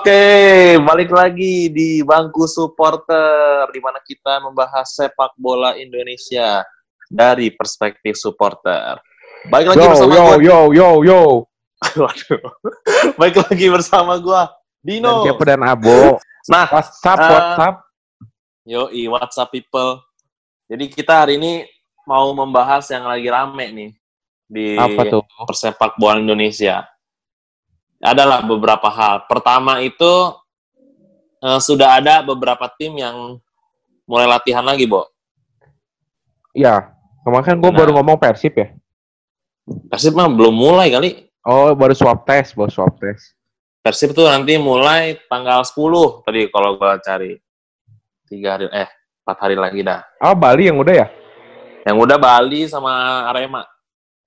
Oke, balik lagi di bangku supporter di mana kita membahas sepak bola Indonesia dari perspektif supporter. Baik lagi Yo, bersama yo, gua. yo, yo, yo. Waduh. Baik lagi bersama gua Dan Dino. Kepo dan Abo. Nah, WhatsApp, Ah. WhatsApp. Yoi, WhatsApp people. Jadi kita hari ini mau membahas yang lagi rame nih di Apa tuh? persepak bola Indonesia. Adalah beberapa hal. Pertama itu eh, sudah ada beberapa tim yang mulai latihan lagi, Bo. Ya, kemarin kan gue Nah. baru ngomong Persib ya. Persib mah belum mulai kali. Oh, baru swab test, baru swab test. Persib tuh nanti mulai tanggal 10 tadi kalau gua cari. Tiga hari, eh, empat hari lagi dah. Oh, Bali yang udah ya? Yang udah Bali sama Arema.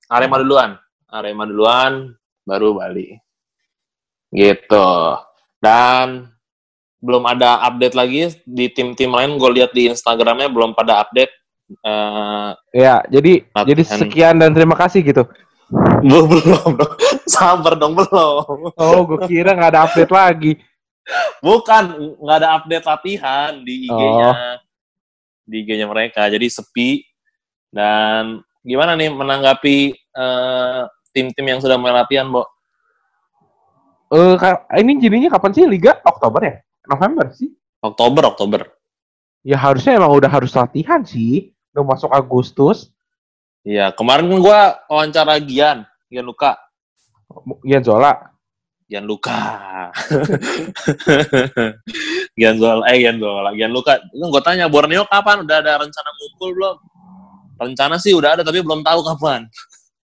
Arema duluan. Arema duluan, baru Bali. Gitu. Dan belum ada update lagi di tim-tim lain. Gue lihat di Instagramnya belum pada update. Eh, Ya, jadi jadi sekian dan terima kasih gitu. belum, belum, dong. Sabar dong, belum. Oh, gue kira nggak ada update lagi. Bukan, nggak ada update latihan di IG-nya. Di IG-nya mereka. Jadi sepi. Dan gimana nih menanggapi eh, tim-tim yang sudah mulai latihan, Bo? Eh, ka- ini jadinya kapan sih Liga? Oktober ya? November sih? Oktober, Oktober. Ya harusnya emang udah harus latihan sih. Udah masuk Agustus. Iya, kemarin kan gua wawancara Gian, Gian Luka. Ian Zola. Gian Luka. Gian Zola, eh Gian Zola, Gian Luka. Kan gua tanya Borneo kapan? Udah ada rencana ngumpul belum? Rencana sih udah ada, tapi belum tahu kapan.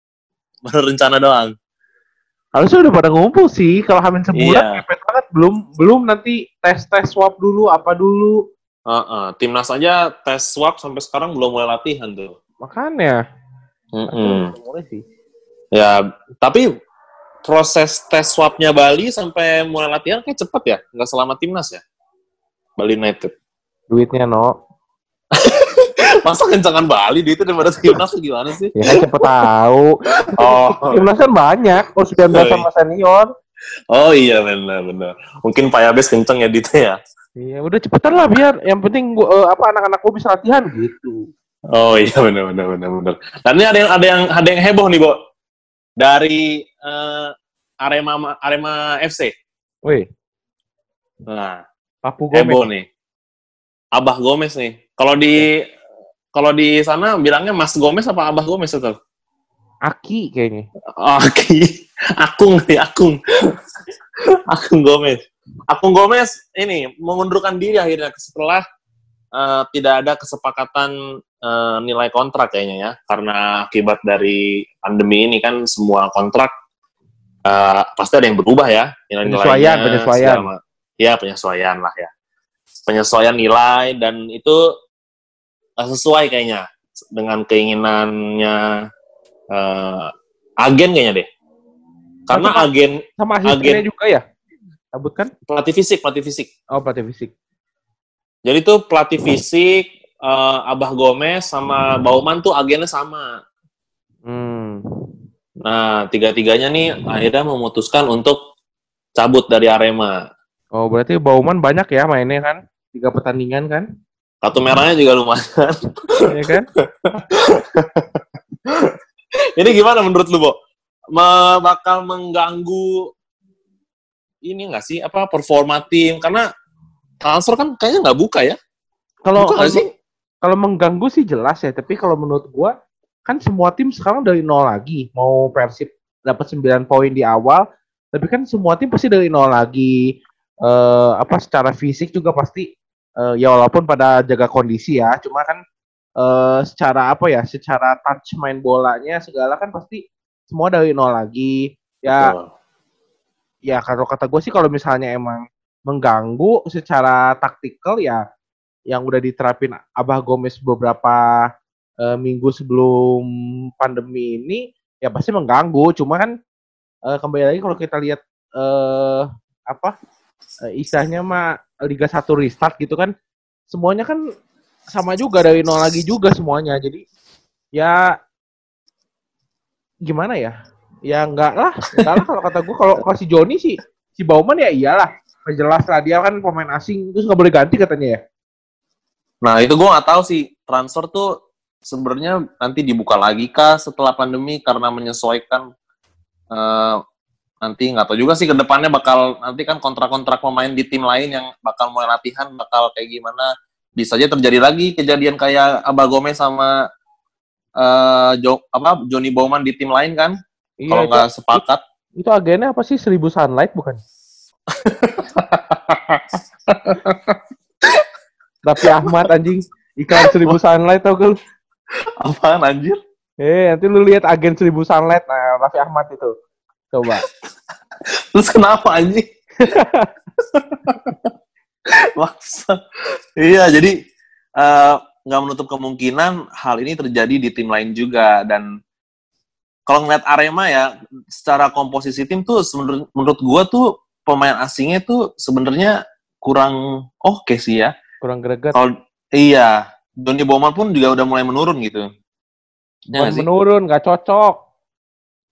Baru rencana doang. Harusnya udah pada ngumpul sih. Kalau hamil sebulan Iya. mepet banget. Belum belum nanti tes tes swab dulu apa dulu. Heeh, timnas aja tes swab sampai sekarang belum mulai latihan tuh. Makanya. Mm-mm. Mulai sih. Ya, tapi proses tes swabnya Bali sampai mulai latihan kayak cepet ya, nggak selama timnas ya. Bali United. Duitnya no. Masa kencangan Bali duitnya daripada timnas gimana sih? Ya kan cepet tahu. Oh, Timnas kan banyak. Oh sudah Yoi. sama senior. oh iya benar benar. Mungkin Pak Yabes kenceng ya duitnya ya. Iya udah cepetan lah biar yang penting gua, eh, apa anak-anak gua bisa latihan gitu. Oh iya benar benar benar benar. Dan ini ada yang ada yang ada yang heboh nih, Bo. Dari eh, Arema Arema FC. Wih, Nah, Papu heboh Gomez. nih. Abah Gomez nih. Kalau di kalau di sana bilangnya Mas Gomez apa Abah Gomez itu? Aki kayaknya. Oke. Akung nih, Akung. Akung Gomez. Akung Gomez ini mengundurkan diri akhirnya setelah eh, tidak ada kesepakatan eh, nilai kontrak kayaknya ya. Karena akibat dari pandemi ini kan semua kontrak eh, pasti ada yang berubah ya. Nilai-nilainya, Penyesuaian, penyesuaian. segala Ya, penyesuaian lah ya. Penyesuaian nilai dan itu eh, sesuai kayaknya dengan keinginannya eh, agen kayaknya deh. Karena Sama- agen Sama asistennya juga ya? Sabut kan? pelatih fisik, pelatih fisik. Oh pelatih fisik. Jadi tuh pelatih fisik eh, Abah Gomez sama Bauman tuh agennya sama. Hmm. Nah, tiga-tiganya nih akhirnya memutuskan untuk cabut dari Arema. Oh berarti Bauman banyak ya mainnya kan? Tiga pertandingan kan? Kartu merahnya juga lumayan. Iya kan? Ini gimana menurut lu, Bo? Me- bakal mengganggu ini nggak sih apa performa tim karena transfer kan kayaknya nggak buka ya? Kalau sih? kalau mengganggu sih jelas ya, tapi kalau menurut gua kan semua tim sekarang dari nol lagi. Mau Persib dapat 9 poin di awal, tapi kan semua tim pasti dari nol lagi. Eh apa secara fisik juga pasti eh, ya walaupun pada jaga kondisi ya, cuma kan eh secara apa ya, secara touch main bolanya segala kan pasti semua dari nol lagi. Ya Betul. ya kalau kata gue sih kalau misalnya emang mengganggu secara taktikal ya yang udah diterapin Abah Gomez beberapa eh, minggu sebelum pandemi ini ya pasti mengganggu cuma kan eh, kembali lagi kalau kita lihat eh apa eh, istilahnya mah Liga 1 restart gitu kan semuanya kan sama juga dari nol lagi juga semuanya. Jadi ya gimana ya? Ya enggak lah enggak kalau kata gue kalau kalau si Joni sih si Bauman ya iyalah. Jelas lah dia kan pemain asing terus nggak boleh ganti katanya ya. Nah itu gue nggak tahu sih. Transfer tuh sebenarnya nanti dibuka lagi kah setelah pandemi karena menyesuaikan uh, nanti nggak tahu juga sih ke depannya bakal nanti kan kontrak-kontrak pemain di tim lain yang bakal mulai latihan bakal kayak gimana bisa aja terjadi lagi kejadian kayak Abah Gomez sama uh, jo, apa Johnny Bowman di tim lain kan? Iya, kalau nggak sepakat. itu agennya apa sih? Seribu sunlight bukan? Tapi Ahmad anjing. Iklan seribu sunlight tau lu? Apaan anjir? Eh nanti lu lihat agen seribu sunlight nah Raffi Ahmad itu coba terus kenapa anjing Maksa. iya, jadi eh, nggak uh, menutup kemungkinan hal ini terjadi di tim lain juga dan kalau ngeliat Arema ya secara komposisi tim tuh menurut menurut gua tuh pemain asingnya tuh sebenarnya kurang oke okay sih ya. Kurang greget. Kalau iya, Johnny Bowman pun juga udah mulai menurun gitu. Ya menurun, nggak cocok.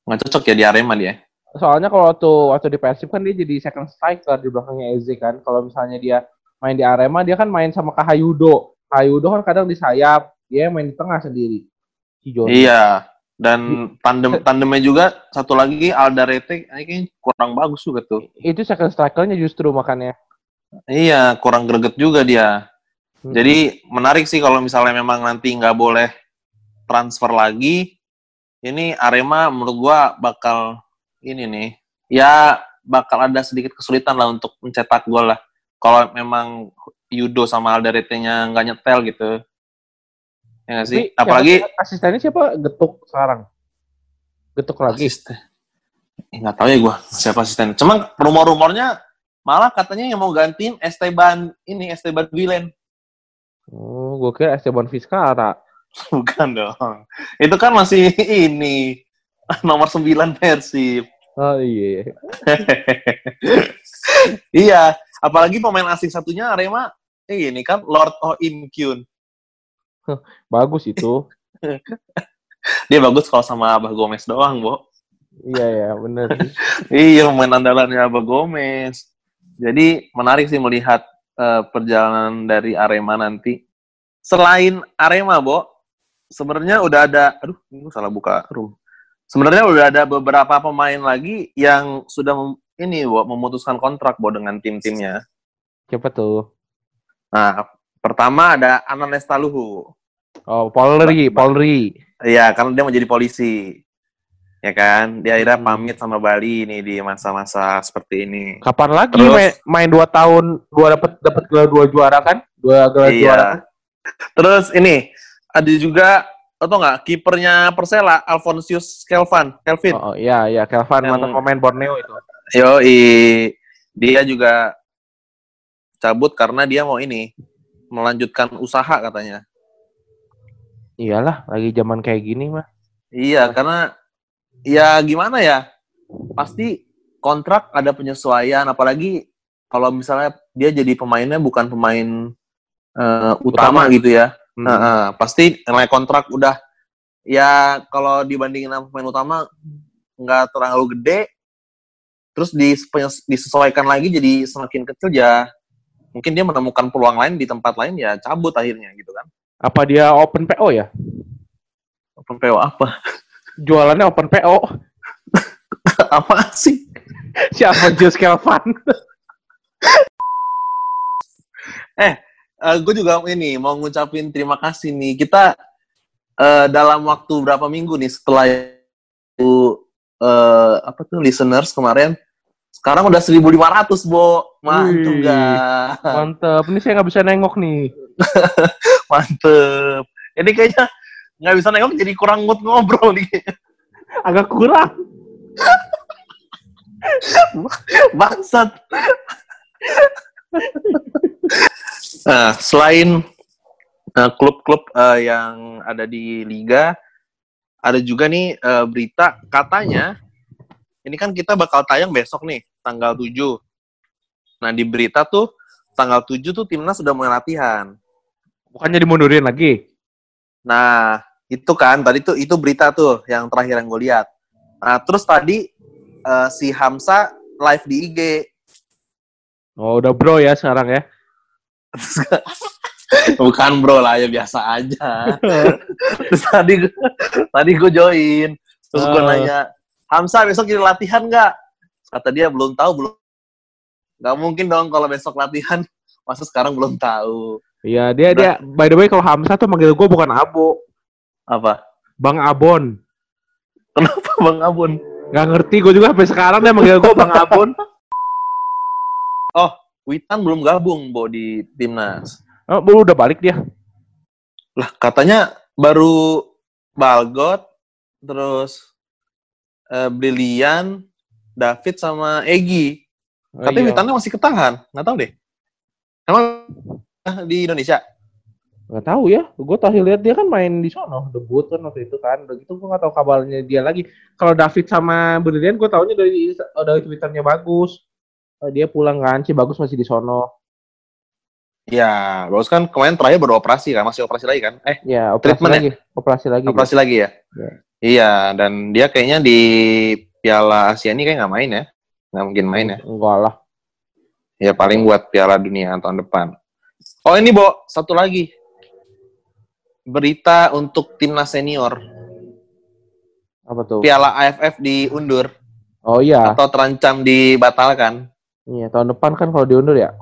Nggak cocok ya di Arema dia soalnya kalau waktu waktu di Persib kan dia jadi second striker di belakangnya Eze kan. Kalau misalnya dia main di Arema dia kan main sama Kahayudo. Kahayudo kan kadang di sayap, dia main di tengah sendiri. Si Iya. Dan tandem tandemnya juga satu lagi Aldarete ini kurang bagus juga tuh. Itu second strikernya justru makanya. Iya, kurang greget juga dia. Hmm. Jadi menarik sih kalau misalnya memang nanti nggak boleh transfer lagi. Ini Arema menurut gua bakal ini nih, ya bakal ada sedikit kesulitan lah untuk mencetak gol lah. Kalau memang Yudo sama Alderete-nya nggak nyetel gitu. Ya gak sih? Tapi, Apalagi asistennya siapa? Getuk sekarang. Getuk lagi. Asisten. Eh, nggak tahu ya gue siapa asisten. Cuma rumor-rumornya malah katanya yang mau gantiin Esteban ini Esteban Vilen. Oh, gue kira Esteban Vizcara. Bukan dong. Itu kan masih ini nomor 9 Persib. Oh iya. iya, apalagi pemain asing satunya Arema eh, ini kan Lord of Inkyun. bagus itu. Dia bagus kalau sama Abah Gomez doang, Bo. Iya ya, bener. iya, pemain andalannya Abah Gomez. Jadi menarik sih melihat uh, perjalanan dari Arema nanti. Selain Arema, Bo, sebenarnya udah ada, aduh, ini salah buka room sebenarnya udah ada beberapa pemain lagi yang sudah mem, ini Bo, memutuskan kontrak Bo dengan tim-timnya. Siapa tuh? Nah, pertama ada Anan Lestaluhu. Oh, Polri, Polri. Iya, karena dia mau jadi polisi. Ya kan? Dia akhirnya hmm. pamit sama Bali ini di masa-masa seperti ini. Kapan lagi Terus, main, main dua tahun, dua dapat dapat gelar dua juara kan? Dua gelar iya. juara. Kan? Terus ini ada juga atau nggak kipernya Persela Alfonsius Kelvin Kelvin? Oh, oh iya iya Kelvin yang, mantan pemain Borneo itu. Yo i dia juga cabut karena dia mau ini melanjutkan usaha katanya. Iyalah lagi zaman kayak gini mah. Iya karena ya gimana ya pasti kontrak ada penyesuaian apalagi kalau misalnya dia jadi pemainnya bukan pemain uh, utama, utama. gitu ya Hmm. Nah, pasti nilai kontrak udah ya kalau dibandingin sama pemain utama nggak terlalu gede, terus disesuaikan lagi jadi semakin kecil ya mungkin dia menemukan peluang lain di tempat lain ya cabut akhirnya gitu kan. Apa dia open PO ya? Open PO apa? Jualannya open PO. apa sih? Siapa Jus Kelvin? eh, uh, eh, gue juga ini mau ngucapin terima kasih nih. Kita uh, dalam waktu berapa minggu nih setelah itu uh, apa tuh listeners kemarin sekarang udah 1500, Bo. Mantap gak? Mantep. Ini saya nggak bisa nengok nih. Mantep. Ini kayaknya nggak bisa nengok jadi kurang mood ngobrol nih. Agak kurang. Bangsat. Nah, selain uh, klub-klub uh, yang ada di liga, ada juga nih uh, berita katanya ini kan kita bakal tayang besok nih, tanggal 7. Nah, di berita tuh tanggal 7 tuh timnas sudah mulai latihan. Bukannya dimundurin lagi? Nah, itu kan tadi tuh itu berita tuh yang terakhir yang gue lihat. Nah, terus tadi uh, si Hamsa live di IG Oh, udah bro ya sekarang ya. Bukan bro lah ya biasa aja. Terus tadi gua- tadi gue join, terus gue Oh. nanya, Hamsa besok jadi latihan nggak? Kata dia belum tahu belum. Nggak mungkin dong kalau besok latihan. Masa sekarang belum tahu. Iya, dia dia by the way kalau Hamzah tuh manggil gue bukan Abo, Apa? Bang Abon. Kenapa Bang Abun? Gak ngerti gue juga sampai sekarang dia manggil gue Bang Abon. Witan belum gabung, Bo, di timnas. Oh, baru udah balik dia. Lah, katanya baru Balgot, terus eh, Brilian, David sama Egi. Oh, Tapi iya. Witannya masih ketahan. Nggak tahu deh. Emang di Indonesia? Gak tahu ya, gue terakhir lihat dia kan main di sono, debut kan waktu itu kan. Udah gitu gue gak tahu kabarnya dia lagi. Kalau David sama Brilian gue taunya dari dari twitternya bagus. Oh, dia pulang kan, si bagus masih di sono. Ya, bagus kan kemarin terakhir baru operasi kan, masih operasi lagi kan? Eh, Ya, operasi Treatment ya? lagi, operasi lagi. operasi lagi ya? Ya. Iya, dan dia kayaknya di Piala Asia ini kayak nggak main ya? Nggak mungkin main ya? Enggak lah. Ya paling buat Piala Dunia tahun depan. Oh ini, Bo, satu lagi. Berita untuk timnas senior. Apa tuh? Piala AFF diundur Oh iya, atau terancam dibatalkan. Iya tahun depan kan kalau diundur ya.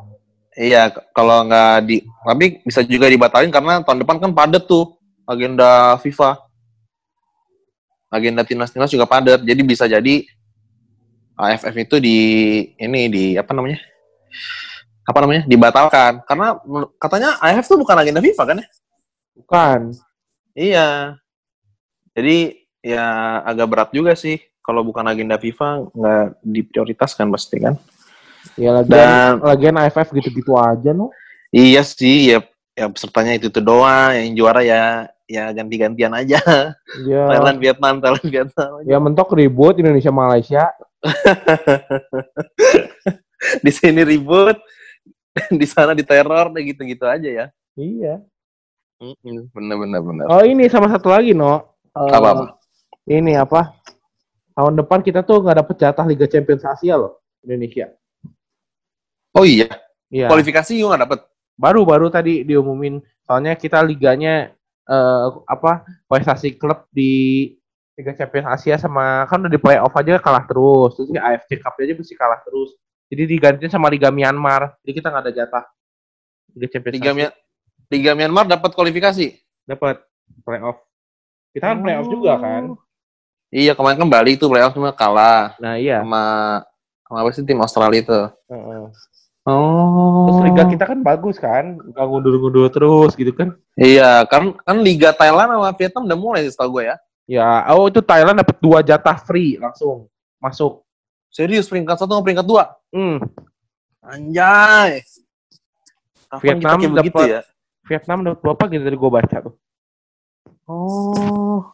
Iya, kalau nggak di, tapi bisa juga dibatalin karena tahun depan kan padat tuh agenda FIFA. Agenda timnas-timnas juga padat, jadi bisa jadi AFF itu di ini di apa namanya? Apa namanya? Dibatalkan karena katanya AFF tuh bukan agenda FIFA kan ya? Bukan. Iya. Jadi ya agak berat juga sih kalau bukan agenda FIFA nggak diprioritaskan pasti kan. Ya lagian, Dan- lagian AFF gitu-gitu aja no. Iya sih, ya ya pesertanya itu itu doang, yang juara ya ya ganti-gantian aja. Ya, Thailand Vietnam, Thailand Vietnam. ya mentok ribut Indonesia Malaysia. Di sini ribut, di sana diteror, kayak gitu-gitu aja ya. Iya. Bener bener bener. Oh ini sama satu lagi no. Eh, Apa apa? Ini apa? Tahun depan kita tuh nggak dapet jatah Liga Champions Asia loh Indonesia. Oh iya, Iya. kualifikasi juga nggak dapet. Baru-baru tadi diumumin. Soalnya kita liganya eh, apa? Prestasi klub di Liga Champions Asia sama kan udah di playoff aja kalah terus. Terus di AFC Cup aja mesti kalah terus. Jadi digantiin sama Liga Myanmar. Jadi kita nggak ada jatah Liga Champions Liga, Asia. Liga Myanmar dapat kualifikasi. Dapat playoff. Kita kan playoff juga kan. Iya kemarin kan Bali itu playoff cuma kalah Nah iya. sama sama apa sih tim Australia itu. Heeh. Oh. Terus liga kita kan bagus kan, nggak ngundur-ngundur terus gitu kan. Iya, kan kan Liga Thailand sama Vietnam udah mulai sih setahu gue ya. Ya, oh itu Thailand dapat dua jatah free langsung masuk. Serius peringkat satu sama peringkat dua. Hmm, Anjay. Kapan Vietnam dapat- ya? Vietnam dapat berapa gitu tadi gue baca tuh. Oh.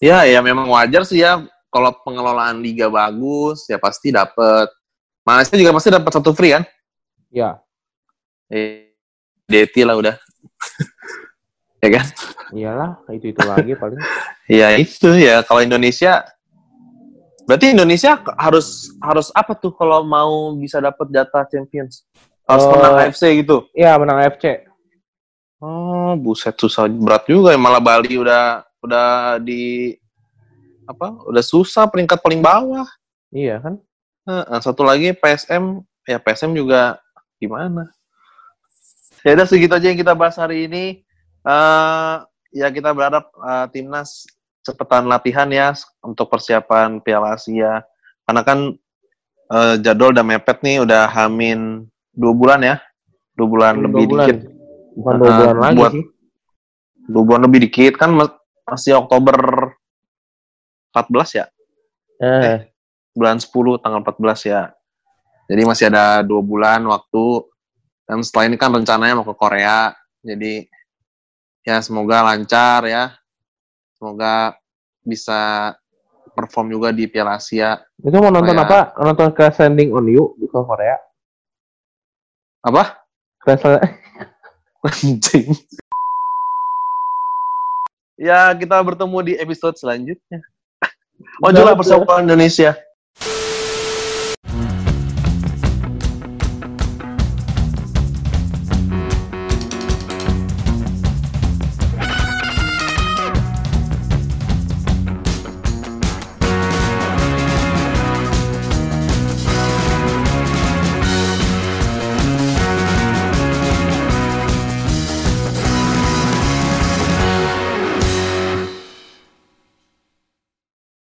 Ya, ya memang wajar sih ya kalau pengelolaan liga bagus ya pasti dapat. Malaysia juga pasti dapat satu free kan? Ya, Eh, DT lah udah. ya kan? iyalah itu itu lagi paling. Ya itu ya kalau Indonesia berarti Indonesia harus harus apa tuh kalau mau bisa dapat jatah Champions? Harus Oh. menang AFC gitu. Iya menang AFC. Oh, buset susah berat juga ya malah Bali udah udah di apa? Udah susah peringkat paling bawah. Iya kan? Heeh, satu lagi PSM, ya PSM juga gimana? Ya udah segitu aja yang kita bahas hari ini. Eh ya kita berharap eh, timnas cepetan latihan ya untuk persiapan Piala Asia. Karena kan eh, jadwal udah mepet nih, udah hamin dua bulan ya, dua bulan Dua lebih bulan. dikit, Bukan dua Ah, bulan lagi buat- sih. dua bulan lebih dikit kan mas- masih Oktober 14 ya. Eh, bulan 10 tanggal 14 ya. Jadi masih ada dua bulan waktu. Dan setelah ini kan rencananya mau ke Korea. Jadi ya semoga lancar ya. Semoga bisa perform juga di Piala Asia. itu mau nonton ya. apa? Nonton ke Standing on You di Korea. Apa? Ke Anjing. ya kita bertemu di episode selanjutnya. Oh juga persiapan Indonesia.